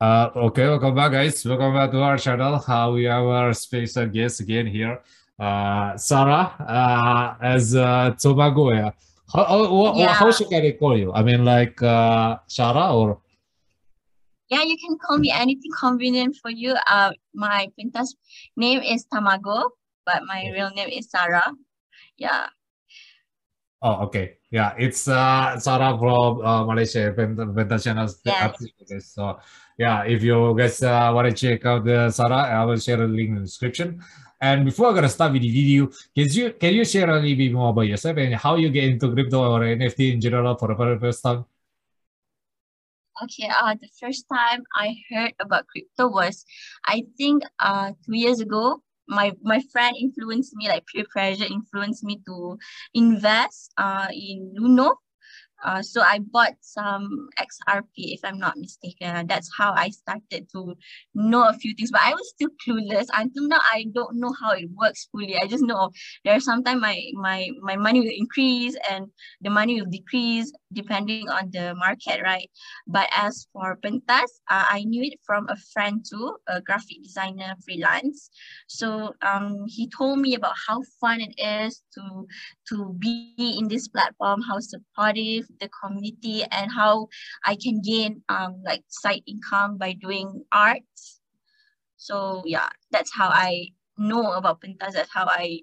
Uh, okay, welcome back, guys. Welcome back to our channel. Uh, we have our special guest again here, uh, Sarah, uh, as uh, Tamago. Yeah. How, how, Yeah. how should I call you? I mean, like uh, Sarah or Yeah, you can call me anything convenient for you. Uh, my Pentas name is Tamago, but my real name is Sarah. Yeah. oh, okay, yeah, it's uh, Sarah from uh, Malaysia, Penta, Penta channel. Yes. So yeah, if you guys uh, want to check out the Sarah, I will share a link in the description. And before I'm gonna start with the video, can you can you share a little bit more about yourself and how you get into crypto or NFT in general for the very first time? Okay. Uh, the first time I heard about crypto was, I think, uh, two years ago. My my friend influenced me, like peer pressure influenced me to invest uh in Luno. Uh, so I bought some XRP, if I'm not mistaken. That's how I started to know a few things, but I was still clueless. Until now, I don't know how it works fully. I just know there's sometimes my my my money will increase and the money will decrease depending on the market, right? But as for Pentas, uh, I knew it from a friend too, a graphic designer freelance. So um, he told me about how fun it is to to be in this platform, how supportive the community, and how I can gain um like side income by doing arts. So yeah, that's how I know about Pentas. That's how I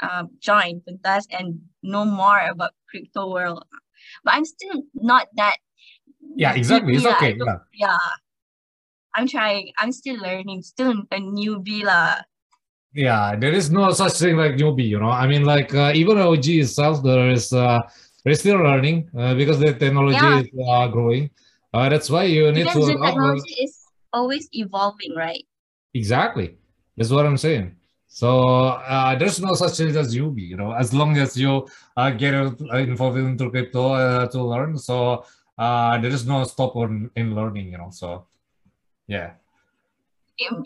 um joined Pentas and know more about crypto world. But I'm still not that Yeah, exactly. It's okay. Yeah. yeah. I'm trying. I'm still learning. Still a newbie lah. Yeah, there is no such thing like newbie, you know. I mean, like uh, even OG itself, there is uh, we're still learning uh, because the technology Yeah. is uh, growing. Uh, that's why you need Because to the uh, technology is always evolving, right? exactly. That's what I'm saying. So uh, there's no such thing as newbie, you know. As long as you uh, get uh, involved into crypto uh, to learn, so uh, there is no stop on in learning, you know. So yeah.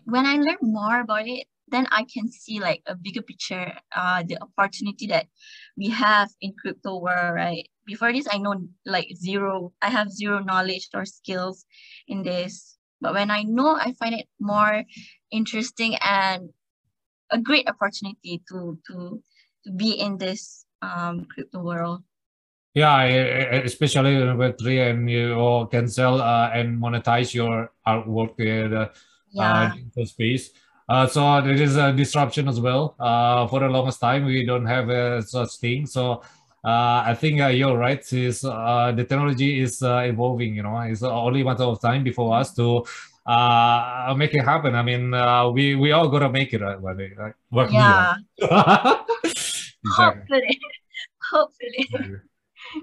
When I learn more about it, then I can see like a bigger picture, uh, the opportunity that we have in crypto world, right? Before this, I know like zero, I have zero knowledge or skills in this. But when I know, I find it more interesting and a great opportunity to to to be in this um crypto world. Yeah, especially in Web3 and you all can sell uh, and monetize your artwork with uh, Yeah. uh, space. Uh, so there is a disruption as well. Uh, for the longest time, we don't have uh, such thing. So uh, I think uh, you're right. Is uh, the technology is uh, evolving. You know, it's only a matter of time before us to uh, i'll make it happen. I mean, uh, we we all gotta make it. Right, right? Work me, Yeah. right? exactly. Hopefully. Hopefully.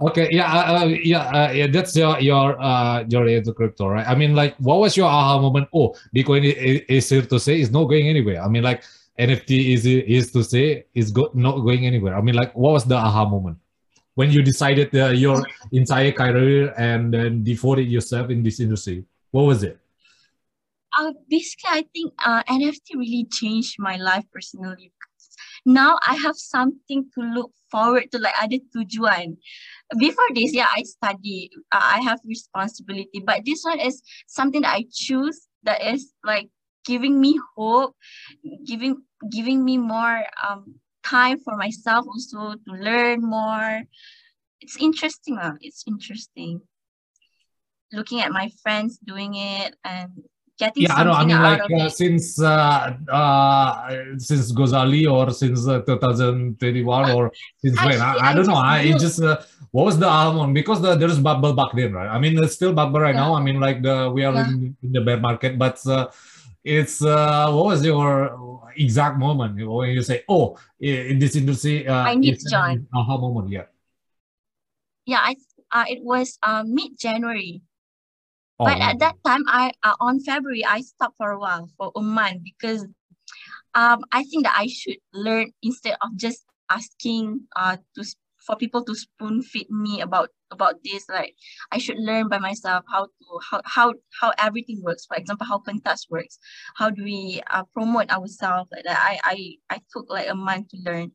Okay, yeah, uh, uh, yeah, uh, yeah. That's your your uh your into crypto, right? I mean, like, what was your aha moment? Oh, Bitcoin is, is here to say is not going anywhere. I mean, like, NFT is is to say is go, not going anywhere. I mean, like, what was the aha moment when you decided uh, your entire career and then devoted yourself in this industry? What was it? Uh, basically, I think uh, NFT really changed my life personally. Now I have something to look forward to, like ada tujuan. Before this, yeah, I study, uh, I have responsibility, but this one is something that I choose that is like giving me hope, giving giving me more um time for myself also to learn more. It's interesting, uh, it's interesting. Looking at my friends doing it and getting Yeah, I know. I something mean, out like of uh, it. since uh, uh, since Ghozali or since uh, 2021 or since when? Actually, I, I I don't know. I it just uh, what was the album? Because the, there is bubble back then, right? I mean, it's still bubble right Yeah. now. I mean, like the we are Yeah. in, in the bear market, but uh, it's uh, what was your exact moment when you say, "Oh, in this industry, uh, I need to join. aha moment." Yeah. Yeah, I uh, it was uh, mid January. Oh, But at that time, I uh, on February I stopped for a while for a month because um I think that I should learn instead of just asking uh to for people to spoon feed me about about this like i should learn by myself how to how how, how everything works. For example how pentas works. How do we uh, promote ourselves? Like that I, I i took like a month to learn.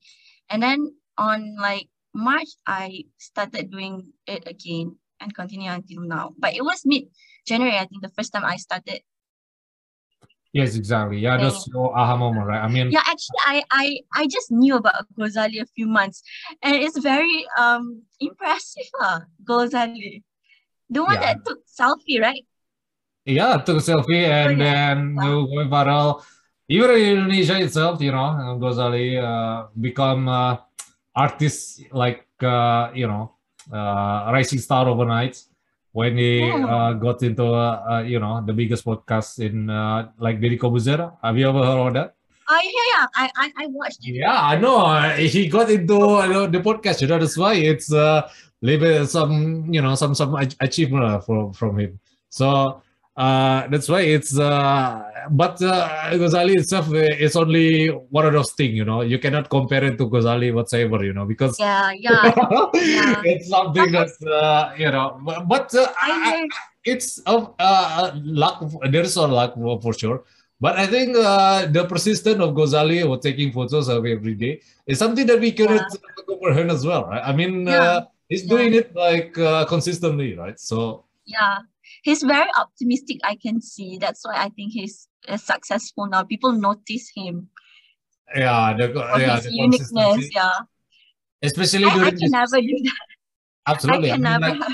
And then on like march i started doing it again and continue until now but it was mid january i think the first time i started Yes, exactly. Yeah, Yeah. that's your aha moment, right? I mean, yeah actually i i i just knew about ghozali a few months and it's very um impressive uh, ghozali the one Yeah. that took selfie right yeah, took a selfie and yeah. then Wow. going viral. Even in Indonesia itself, you know, Ghozali uh, become uh, artists like uh, you know, uh, rising star overnight when he Yeah. uh, got into uh, uh, you know the biggest podcast in uh, like Deddy Corbuzier. Have you ever heard of that? oh yeah yeah i i, I watched it Yeah, I know. He got into you know, the podcast. You know, that's why it's uh, little some you know some some achievement uh, from from him. So uh, that's why it's. Uh, but uh, Ghozali itself uh, is only one of those things. You know, you cannot compare it to Ghozali whatsoever. You know, because yeah yeah Yeah. it's something that's uh, you know. But, but uh, i I- it's of uh, luck. There's a luck for, sure. But I think uh, the persistence of Ghozali or taking photos of every day is something that we cannot comprehend as well, right? I mean, uh, Yeah. he's Yeah. doing it like uh, consistently, right? So yeah he's very optimistic i can see that's why i think he's uh, successful now people notice him yeah, the yeah, his the uniqueness yeah especially I, I during can this, never do that absolutely. i I can mean, never like,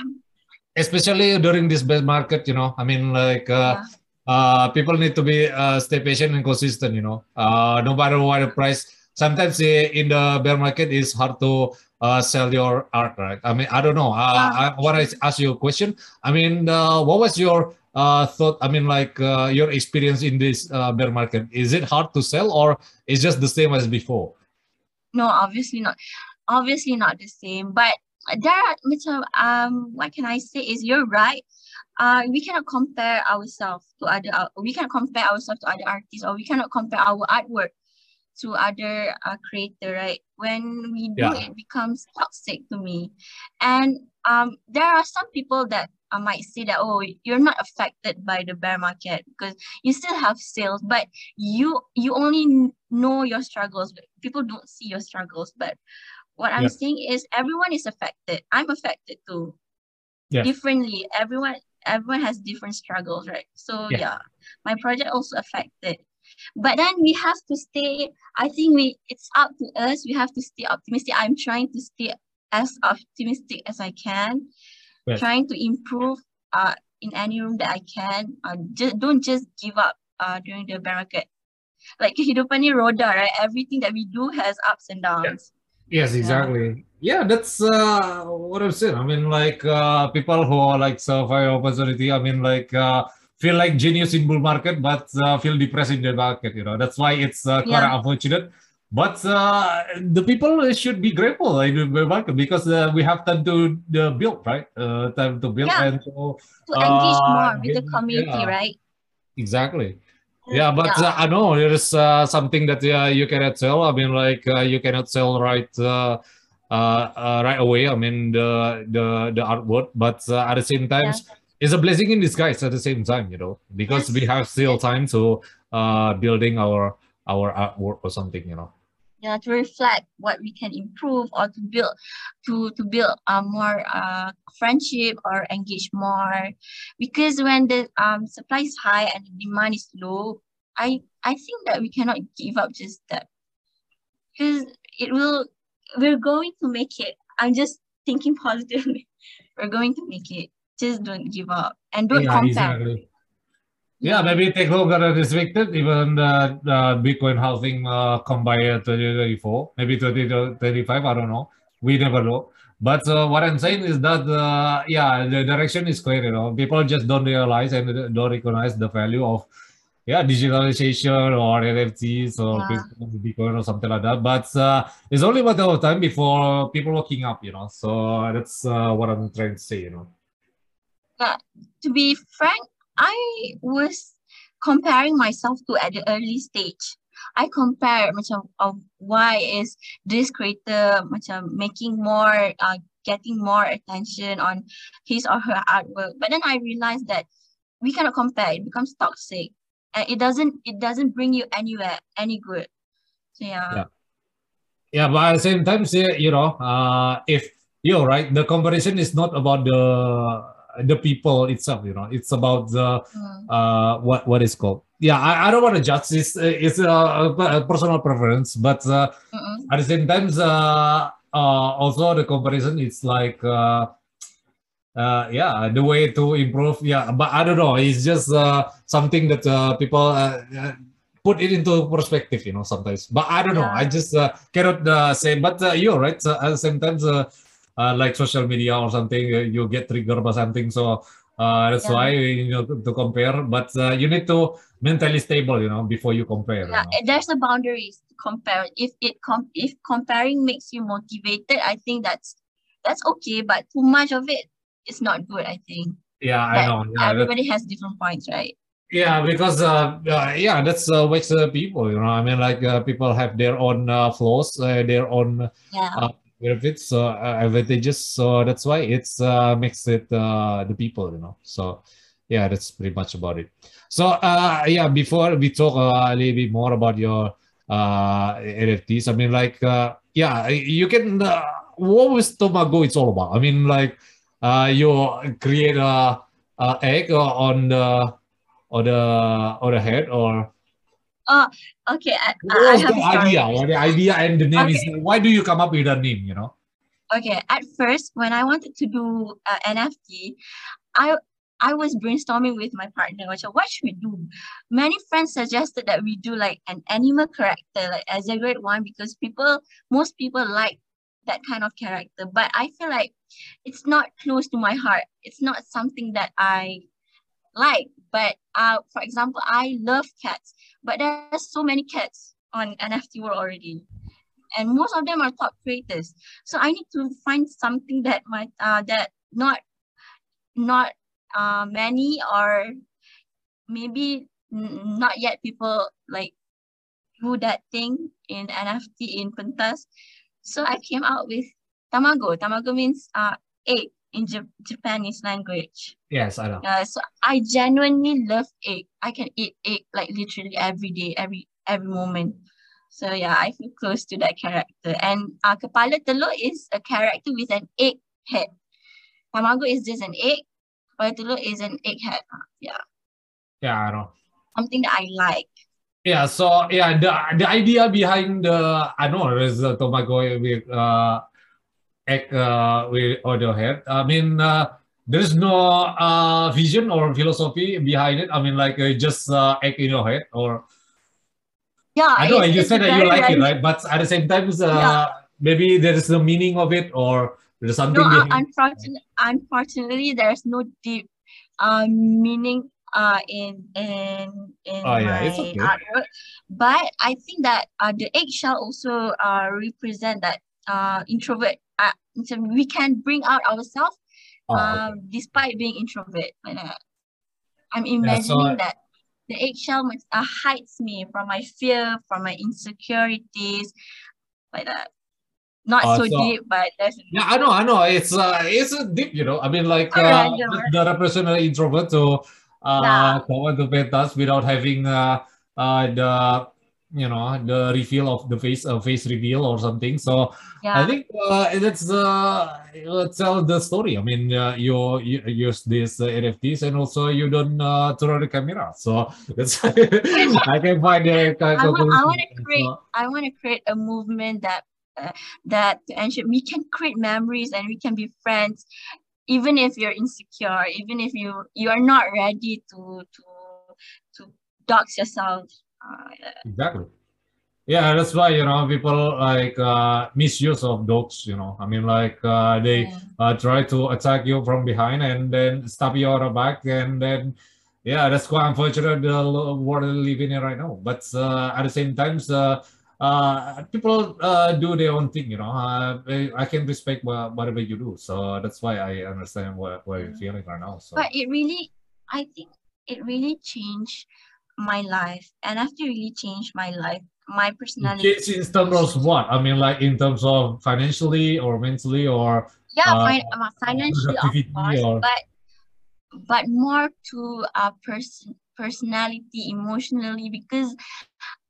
especially during this bear market, you know. I mean, like uh, uh, people need to be uh, stay patient and consistent. You know, uh, no matter what the price. Sometimes eh, in the bear market, it's hard to uh, sell your art, right? I mean, I don't know. Uh. I want to ask you a question. I mean, uh, what was your uh, thought? I mean, like uh, your experience in this uh, bear market. Is it hard to sell, or is just the same as before? no obviously not obviously not the same but there are um what can i say is you're right uh we cannot compare ourselves to other uh, we cannot compare ourselves to other artists or we cannot compare our artwork to other uh, creator right when we do Yeah. it becomes toxic to me and um there are some people that I might say that oh you're not affected by the bear market because you still have sales but you you only know your struggles but people don't see your struggles but what i'm Yeah. saying is everyone is affected i'm affected too Yeah. differently everyone everyone has different struggles right so Yeah. yeah my project also affected but then we have to stay i think we it's up to us we have to stay optimistic i'm trying to stay as optimistic as i can Yes. trying to improve uh in any room that i can uh, just don't just give up uh during the market like kehidupan ni roda right everything that we do has ups and downs Yes, exactly. Yeah, that's uh, what I'm saying. I mean, like uh, people who are like survive opportunity. I mean, like uh, feel like genius in bull market, but uh, feel depressed in the market. You know, that's why it's uh, quite Yeah. unfortunate. But uh, the people should be grateful in the bull market because uh, we have time to uh, build, right? Uh, time to build Yeah. and to to engage more with the community yeah. right Exactly. Yeah, but Yeah. Uh, I know there's uh, something that uh, you cannot sell. I mean, like uh, you cannot sell right uh, uh, uh, right away. I mean, the the the artwork, but uh, at the same time, it's a blessing in disguise. At the same time, you know, because we have still time to uh, building our our artwork or something, you know. yeah to reflect what we can improve or to build to to build uh, more uh friendship or engage more. Because when the um supply is high and the demand is low i i think that we cannot give up just that. Because it will we're going to make it. I'm just thinking positively. We're going to make it just don't give up and don't yeah, compare exactly. Yeah, maybe take longer than expected. Even the, the Bitcoin housing uh, come by uh, 2024, maybe 2025. I don't know. We never know. But uh, what I'm saying is that uh, yeah, the direction is clear. You know, people just don't realize and don't recognize the value of yeah digitalization or NFTs or Yeah. Bitcoin or something like that. But uh, it's only a matter of time before people waking up. You know, so that's uh, what I'm trying to say. You know. To be frank, I was comparing myself to at the early stage. I compare macam of why is this creator macam making more uh, getting more attention on his or her artwork. But then I realized that we cannot compare. It becomes toxic. And it doesn't it doesn't bring you anywhere any good. So yeah. Yeah. Yeah, but at the same time, you know, uh, if you're right, the comparison is not about the the people itself. You know, it's about the Mm. uh what what is called. Yeah, I, I don't want to judge this. It's a, a personal preference, but uh, at the same time, uh, uh, also the comparison it's like uh, uh, yeah the way to improve yeah but i don't know it's just uh, something that uh, people uh, uh, put it into perspective you know sometimes but i don't know i just uh, cannot uh, say but uh, you're right at the same time uh, uh, like social media or something uh, you get triggered by something so uh, that's Yeah. why you know to, to compare but uh, you need to mentally stable you know before you compare you Yeah, know? there's a boundaries to compare. If it com if comparing makes you motivated, I think that's that's okay. But too much of it is not good. I think. yeah i know yeah, that- everybody has different points, right? Yeah, because uh, uh yeah, that's uh, makes uh, people, you know. I mean, like uh, people have their own uh, flaws, uh, their own Yeah. Uh, benefits, uh, uh, advantages. So that's why it's uh, makes it uh, the people, you know. So yeah, that's pretty much about it. So uh, yeah, before we talk uh, a little bit more about your uh NFTs, I mean, like uh, yeah, you can. Uh, what was Tamago? It's all about. I mean, like uh, you create a, a egg on the or the or the head or Oh, okay. I, what I was have the idea? What the idea and the name is why do you come up with a name? You know? Okay, at first, when I wanted to do uh, NFT, I I was brainstorming with my partner, what should we do? Many friends suggested that we do like an animal character, like as a great one, because people, most people like that kind of character. But I feel like it's not close to my heart. It's not something that I like. But uh, for example, I love cats, but there's so many cats on NFT world already and most of them are top creators. So I need to find something that might uh that not not uh many or maybe not yet people like do that thing in NFT in Pentas. So I came out with tamago. Tamago means uh egg in Jap- Japanese language. Yes, I know. Uh, so I genuinely love egg. I can eat egg like literally every day, every every moment. So yeah, I feel close to that character. And uh, Kepala Telur is a character with an egg head. Tamago is just an egg. Kepala Telur is an egg head. Uh, Yeah, Yeah, I know. something that I like. Yeah, so yeah, the the idea behind the I know there's a tamago with uh uh with on the head. I mean uh there's no uh vision or philosophy behind it. I mean like uh, just uh, egg in your head or Yeah, I know you said that you like it, right? But at the same time, uh, Yeah. maybe there is no meaning of it or there's something No, uh, unfortunately, unfortunately, there's no deep um meaning uh in in in Oh, yeah, my it's okay. artwork. But I think that uh the eggshell also uh represent that uh introvert. Uh, so we can bring out ourselves Oh, okay. um despite being introvert. Like that. I'm Yeah, so imagining that the eggshell must- uh, hides me from my fear, from my insecurities, like that. Not uh, so so deep, but definitely. yeah, I know, I know. It's uh, it's a deep, you know. I mean, like uh, the, right? the represent introvert to Yeah. uh go into pentas without having uh, uh the you know the reveal of the face uh, face reveal or something. So yeah. I think uh, that's uh, tell the story. I mean, uh, you, you use these uh, NFTs and also you don't uh, throw the camera. So that's I can find the kind I want, I want to create So, I want to create a movement that uh, that to ensure we can create memories and we can be friends even if you're insecure even if you you are not ready to to to dox yourself exactly. Yeah, that's why you know people like uh, misuse of dogs. You know, I mean, like uh, they yeah. uh, try to attack you from behind and then stab you on the back and then yeah that's quite unfortunate the world we live in right now but uh, at the same time uh, uh, people uh, do their own thing you know uh, I, can respect wha- whatever you do so that's why i understand what, what you're feeling right now so but it really I think it really changed my life. NFT really changed my life, my personality. Changed in terms of what? I mean, like in terms of financially or mentally or yeah, uh, fin- uh, financially of course, or... but but more to a person personality emotionally because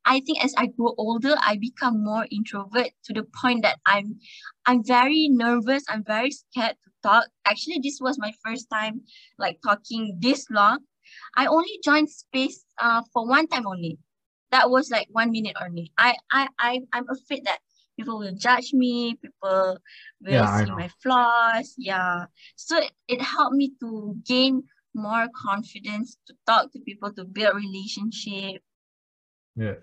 I think as I grow older, I become more introvert to the point that I'm I'm very nervous. I'm very scared to talk. Actually, this was my first time like talking this long. I only joined space uh for one time only. That was like one minute only. I I, I I'm afraid that people will judge me, people will yeah, see my flaws. Yeah. So it, it helped me to gain more confidence to talk to people, to build relationship. Yeah.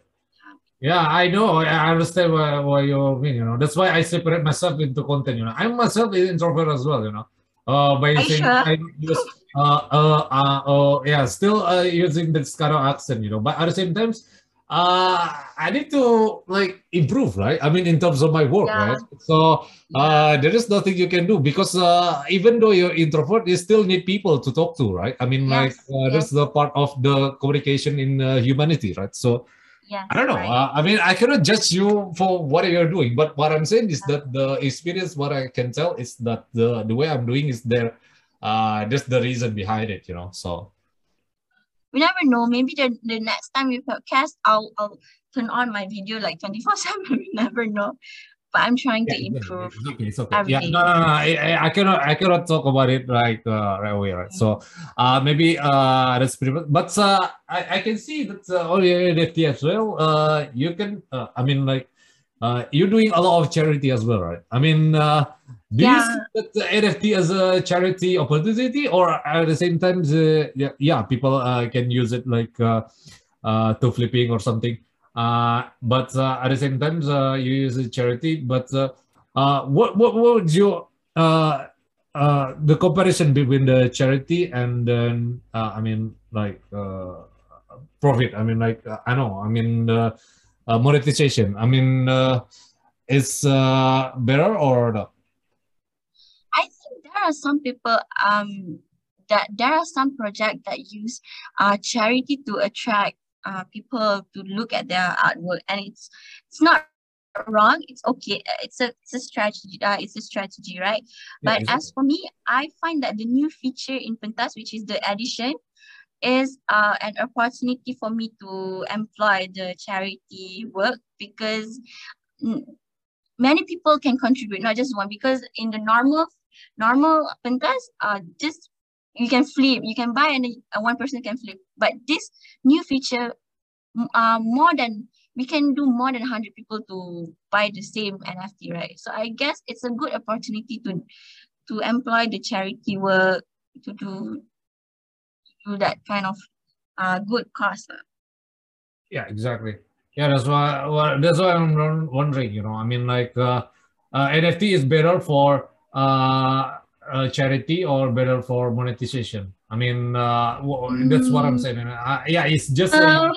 Yeah, I know. I understand what, what you mean. You know, that's why I separate myself into content. You know, I'm myself an introvert as well. You know, uh, by saying sure? I use, uh, uh, uh, uh, yeah, still uh, using this kind of accent. You know, but at the same time, uh, I need to like improve, right? I mean, in terms of my work, yeah. right? So uh, there is nothing you can do because uh, even though you're introvert, you still need people to talk to, right? I mean, yes. like uh, yes. that's the part of the communication in uh, humanity, right? So yeah i don't know. right. uh, i mean i cannot judge you for what you're doing but what i'm saying is that the experience what i can tell is that the the way i'm doing is there uh just the reason behind it you know so. We never know. Maybe the, the next time we podcast i'll i'll turn on my video like 24 7 we never know but I'm trying yeah, to improve. It's okay, it's okay. Yeah, no, no, no, I, I cannot, I cannot talk about it like uh, right away, right? So, uh, maybe uh, that's pretty much. But uh, I, I can see that uh, all your NFT as well. Uh, you can, uh, I mean, like, uh, you're doing a lot of charity as well, right? I mean, uh, do yeah. you see that the NFT as a charity opportunity, or at the same time, uh, yeah, yeah, people uh, can use it like uh, uh, to flipping or something? Uh, but uh, at the same time, uh, you use a charity. But uh, uh, what what what would you uh, the comparison between the charity and then I mean like profit? I mean like I know. I mean monetization. I mean is better or not? I think there are some people um that there are some projects that use uh, charity to attract uh, people to look at their artwork. And it's it's not wrong. It's okay. It's a it's a strategy uh, it's a strategy right? Yeah, but as for me i find that the new feature in pentas which is the addition, is uh, an opportunity for me to employ the charity work because many people can contribute not just one because in the normal normal pentas uh just you can flip. You can buy and one person can flip. But this new feature uh, more than we can do more than 100 people to buy the same nft right? So i guess it's a good opportunity to to employ the charity work to do to do that kind of uh, good cause yeah exactly. Yeah that's why well, that's why i'm wondering you know i mean like uh, uh, nft is better for uh, uh, charity or better for monetization? I mean, uh, that's what I'm mm. saying. Uh, yeah, it's just. Uh,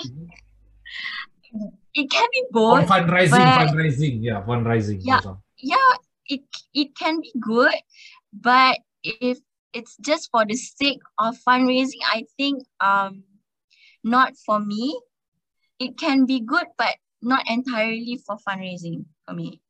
it can be both. Fundraising, fundraising, yeah, fundraising. Yeah, also. yeah, it it can be good, but if it's just for the sake of fundraising, I think um, not for me. It can be good, but not entirely for fundraising for me.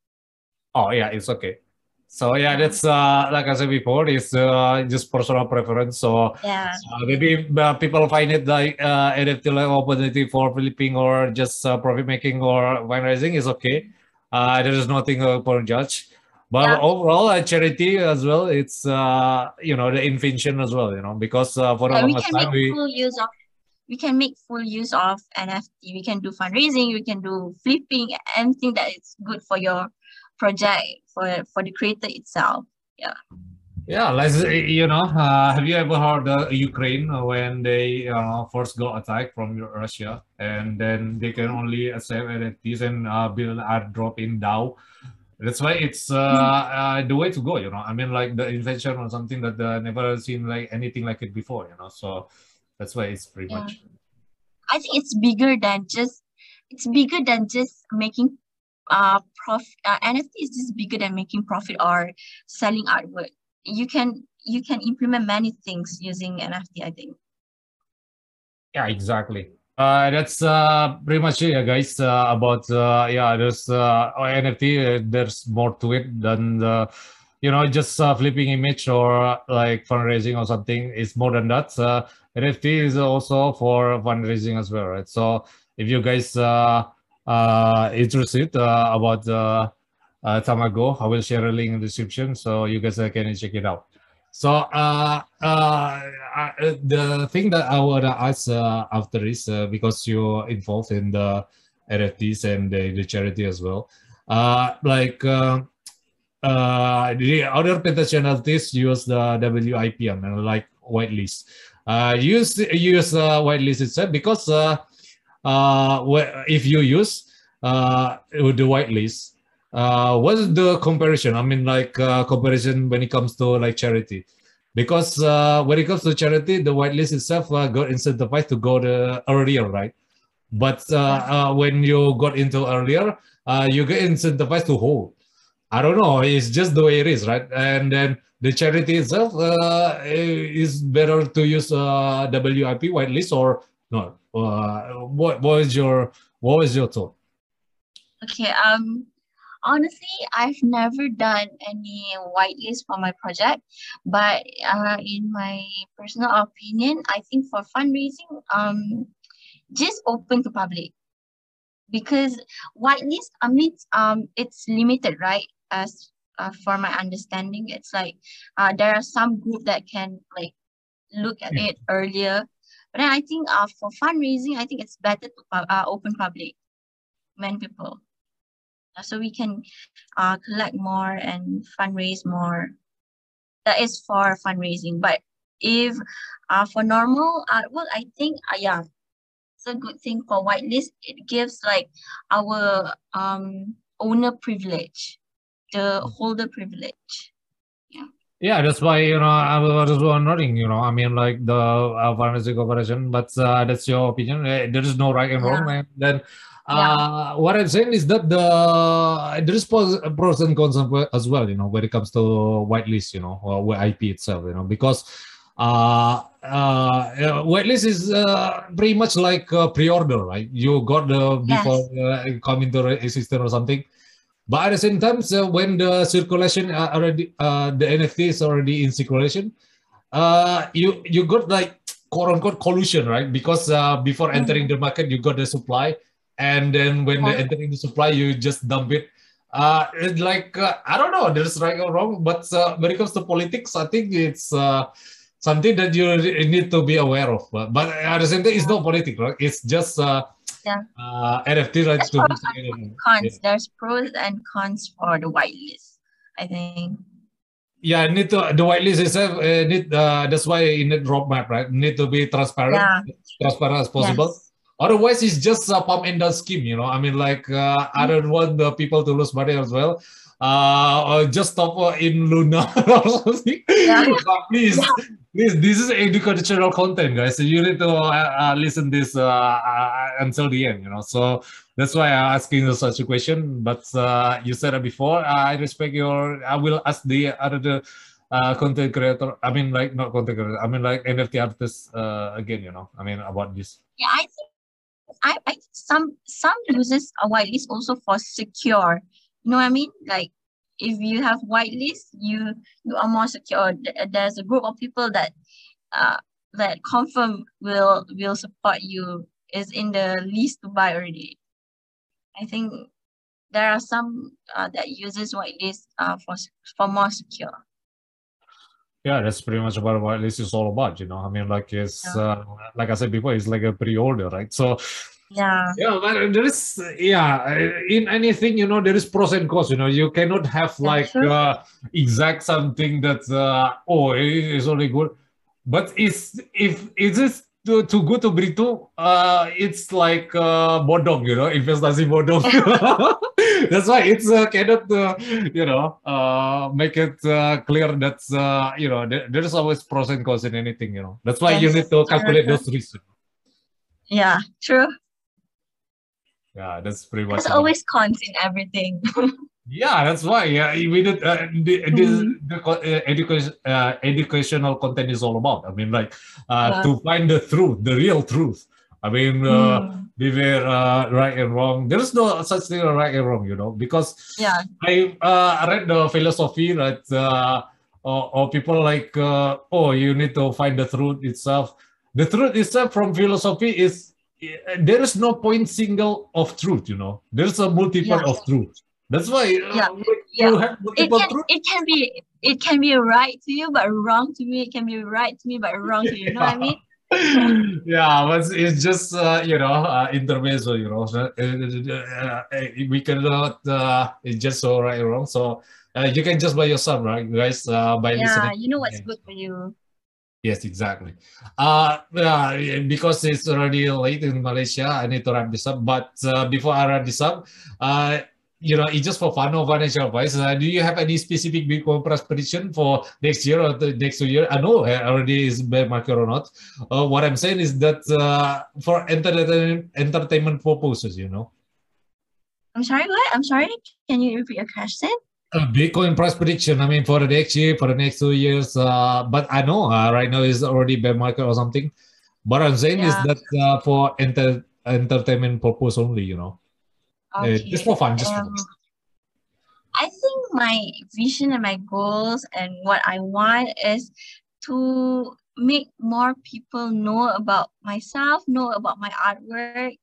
Oh yeah, it's okay. So yeah, that's uh, like I said before, it's uh, just personal preference. So yeah, uh, maybe uh, people find it like uh, NFT like opportunity for flipping or just uh, profit making or fundraising is okay. Uh, there is nothing uh, for judge. But yeah. overall, uh, charity as well, it's uh, you know the invention as well, you know, because uh, for yeah, a long time we full use of we can make full use of NFT. We can do fundraising, we can do flipping, anything that is good for your project for for the creator itself. Yeah. Yeah, let's you know, uh, have you ever heard uh, Ukraine when they uh, first got attacked from Russia and then they can only accept NFTs and uh, build airdrop in DAO. That's why it's uh, uh, the way to go, you know. I mean, like the invention or something that uh, never seen like anything like it before, you know. So that's why it's pretty yeah. much. I think it's bigger than just it's bigger than just making uh, prof uh, NFT is just bigger than making profit or selling artwork. You can you can implement many things using NFT. I think. Yeah, exactly. Uh, that's uh, pretty much it, yeah, guys. Uh, about uh, yeah, there's uh, NFT. Uh, there's more to it than the, you know, just uh, flipping image or like fundraising or something. It's more than that. Uh, NFT is also for fundraising as well, right? So if you guys uh, uh interested uh, about uh, uh, Tamago, I will share a link in the description so you guys uh, can check it out. So uh, uh, uh, the thing that I would ask uh, after is because you're involved in the NFTs and the, the charity as well. Uh, like the other potentialities use the WIPM mean, like whitelist. Uh, use use uh, whitelist itself because uh, if you use uh, the whitelist, uh, what's the comparison? I mean, like uh, comparison when it comes to like charity, because uh, when it comes to charity, the whitelist itself uh, got incentivized to go the earlier, right? But uh, uh, when you got into earlier, uh, you get incentivized to hold. I don't know. It's just the way it is, right? And then the charity itself uh, is better to use uh, WIP whitelist or not. Uh, what was your what was your thought? Okay, um, honestly, I've never done any whitelist for my project, but uh, in my personal opinion, I think for fundraising, um, just open to public because whitelist, I mean, um, it's limited, right? As uh, for my understanding, it's like uh, there are some group that can like look at Yeah. it earlier, but then I think uh, for fundraising, I think it's better to uh, open public, many people. Uh, so we can uh, collect more and fundraise more. That is for fundraising. But if uh, for normal artwork, I think uh, yeah, it's a good thing for whitelist. It gives like our um owner privilege, the holder privilege. Yeah, that's why you know I was wondering. You know, I mean, like the uh, pharmacy corporation, but uh, that's your opinion. Uh, There is no right and wrong. And then, uh, what I'm saying is that the there is pros, pros and cons as well- You know, when it comes to whitelist, you know, or IP itself. You know, because uh, uh, whitelist is uh, pretty much like pre-order, right? You got the before uh, come into existence or something. But at the same time, so when the circulation uh, already, uh, the NFT is already in circulation, uh, you you got like quote unquote collusion, right? Because uh, before Mhm. entering the market, you got the supply, and then when they entering the supply, you just dump it. Uh, it's like uh, I don't know, there's right or wrong, but uh, when it comes to politics, I think it's uh, something that you need to be aware of. But, but at the same time, it's not politics, right? It's just uh, Yeah. uh, NFT rights That's to pros together. Cons. There's pros and cons for the whitelist. I think. Yeah, need to the whitelist itself uh, need uh, that's why you need roadmap, right? Need to be transparent, Yeah. transparent as possible. Yes. Otherwise, it's just a pump and dump scheme, you know. I mean, like uh, I don't want the people to lose money as well. Uh, just stop uh, in Luna or something. Yeah. Please, please, this is educational content, guys. So you need to uh, uh, listen this uh, uh, until the end, you know. So that's why I'm asking you such a question. But uh, you said it before. I respect your. I will ask the other uh, content creator. I mean, like not content creator. I mean, like NFT artists uh, again. You know. I mean about this. Yeah, I think I, I some some uses whitelist also for secure. You know what I mean? Like if you have whitelist, you you are more secure. There's a group of people that uh that confirm will will support you is in the list to buy already. I think there are some uh, that uses whitelist uh for for more secure. Yeah, that's pretty much about what this is all about. You know. I mean, like it's uh, like I said before, it's like a pre-order, right? So. Yeah. Yeah, but there is yeah in anything you know there is pros and cons. You know you cannot have like uh, exact something that uh, oh it is only good, but it's if it is too, too good to be true, uh, it's like uh, bodong, you know, investasi bodong. That's why it's uh, cannot uh, you know uh, make it uh, clear that uh, you know there, there is always pros and cons in anything. You know that's why you need to calculate sure. those risks. Yeah, true. Yeah, that's pretty much. There's always cons in everything. Yeah, that's why. Yeah, we did uh, the, the, Mhm. the uh, education uh, educational content is all about. I mean, like uh, Yeah. to find the truth, the real truth I mean, uh, Mm. beware uh, right and wrong. There is no such thing as right and wrong, you know, because Yeah. I uh, read the philosophy that uh, or, or people like, uh, oh, you need to find the truth itself. The truth itself from philosophy is uh, there is no point single of truth, you know. There's a multiple Yeah. of truth. That's why uh, Yeah. you Yeah. have It multiple can truth. it can be it can be right to you but wrong to me. It can be right to me but wrong to you. You know what I mean? yeah, but it's just uh, you know uh, intermezzo. You know, uh, uh, uh, we cannot. Uh, it's just so right or wrong. So uh, you can just by yourself, right, You guys? Uh, by Yeah, listening. you know what's good for you. Yes, exactly. Uh, yeah, because it's already late in Malaysia, I need to wrap this up. But uh, before I wrap this up, uh, you know, it's just for fun or financial advice. Uh, do you have any specific Bitcoin price prediction for next year or the next two year? I know uh, already is bear market or not. Uh, what I'm saying is that uh, for entertainment entertainment purposes, you know, I'm sorry, what? I'm sorry. Can you repeat your question? Uh, Bitcoin price prediction. I mean, for the next year, for the next two years. Uh, but I know uh, right now is already bear market or something. But I'm saying is that uh, for enter entertainment purpose only, you know, Uh, just for fun, just for Um, fun. I think my vision and my goals and what I want is to make more people know about myself, know about my artwork,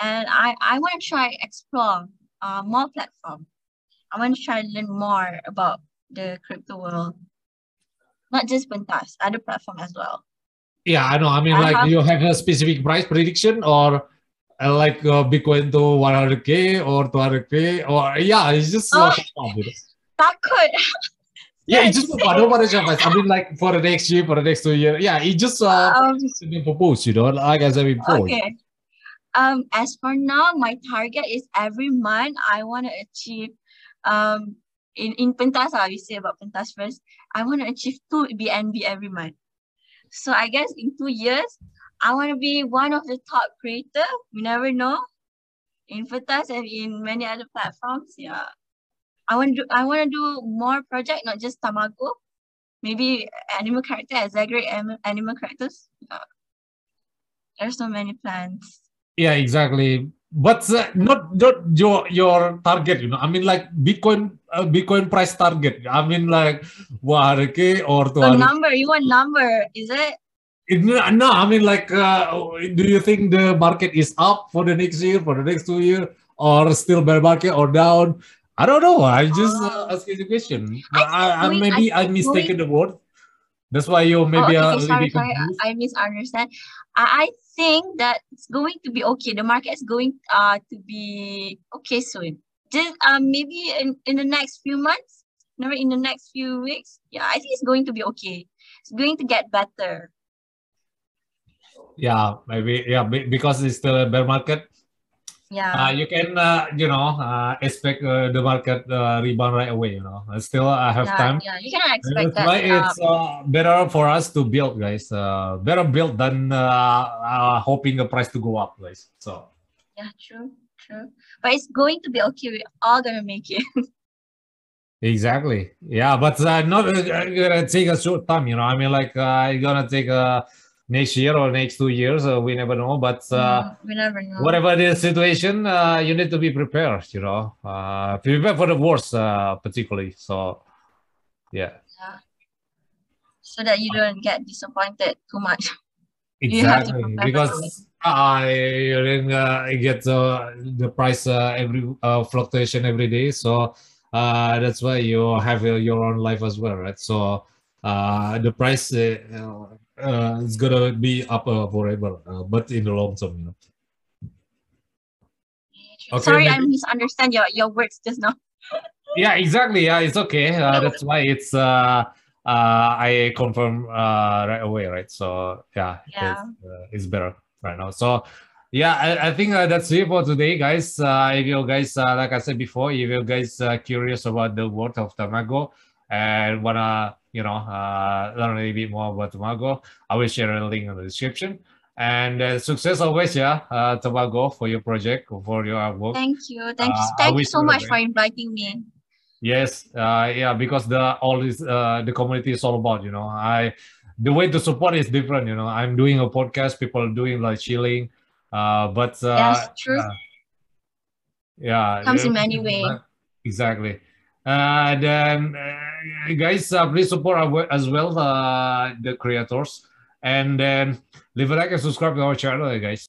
and I I want to try explore uh, more platform. I want to try to learn more about the crypto world, not just Pentas, other platform as well. Yeah, I know. I mean, I like have- you have a specific price prediction or uh, like uh, Bitcoin to 100k or 200k or yeah, it's just uh, Oh. for fun, you. Takut. yeah, it's just. Don't Shafaz. I mean, like for the next year, for the next two years, yeah, it just uh, Um, been proposed, you know, like as I before. Okay. Um, as for now, my target is every month I want to achieve um in, in Pentas, uh, we say about Pentas first. I want to achieve two BNB every month. So I guess in two years, I want to be one of the top creator. You never know. In Pentas and in many other platforms. Yeah. I want to do I want to do more project, not just Tamago. Maybe animal character, exaggerate anim- animal characters. Yeah. There's so many plans. Yeah, exactly. But uh, not not your your target, you know. I mean, like Bitcoin uh, Bitcoin price target. I mean, like 100k or So 200. number, you want number, is it? It- No, I mean, like, uh, do you think the market is up for the next year, for the next two year, or still bear market or down? I don't know. I just uh, Oh. asking the question. I I, I, going- maybe I I, mistaken the word. That's why you maybe oh, okay, a sorry, sorry. I, I misunderstand. I, I think that it's going to be okay. The market is going uh to be okay soon. Just um maybe in, in the next few months, never in the next few weeks. Yeah, I think it's going to be okay. It's going to get better. Yeah, maybe yeah because it's still a bear market. Yeah. Uh, you can uh, you know uh, expect uh, the market uh, rebound right away. You know, still I have yeah, time. yeah, you cannot expect That's why that. Um, it's uh, better for us to build, guys. Uh, better build than uh, uh, hoping the price to go up, guys. So yeah, true, true. But it's going to be okay. We're all gonna make it. exactly, yeah, but uh, not uh, gonna take a short time. You know, I mean, like uh, it's gonna take uh, next year or next two years. Uh, we never know, but. Uh, we never know. Whatever the situation, uh, you need to be prepared. You know, uh, prepare for the worst, uh, particularly. So, yeah, yeah. so that you don't get disappointed too much. You have to exactly. Because you then uh, get uh, the price uh, every uh, fluctuation every day. So uh, that's why you have your own life as well, right? So uh, the price uh, is gonna be up uh, forever, uh, but in the long term, you know. Okay, Sorry, I misunderstand your, your words just now. Yeah, exactly. Yeah, it's okay. Uh, that's why it's uh, uh, I confirm uh, right away, right? So yeah, Yeah. It's, uh, it's better right now. So yeah, I, I think uh, that's it for today, guys. Uh, if you guys, uh, like I said before, if you guys uh, curious about the world of Tamago and wanna, you know, uh, learn a little bit more about Tamago, I will share a link in the description. And uh, success always, yeah, uh, Tamago for your project, for your work. Thank you. Thank you. Uh, Thank you so much for inviting me. Yes, uh, yeah, because the all this uh, the community is all about, you know. I the way to support is different. You know, I'm doing a podcast, people doing like chilling, uh, but uh, Yes, true. uh, yeah, Comes in many ways. Exactly. Uh, then, uh, guys, uh, please support as well uh, the creators, and leave a like and subscribe to our channel, guys.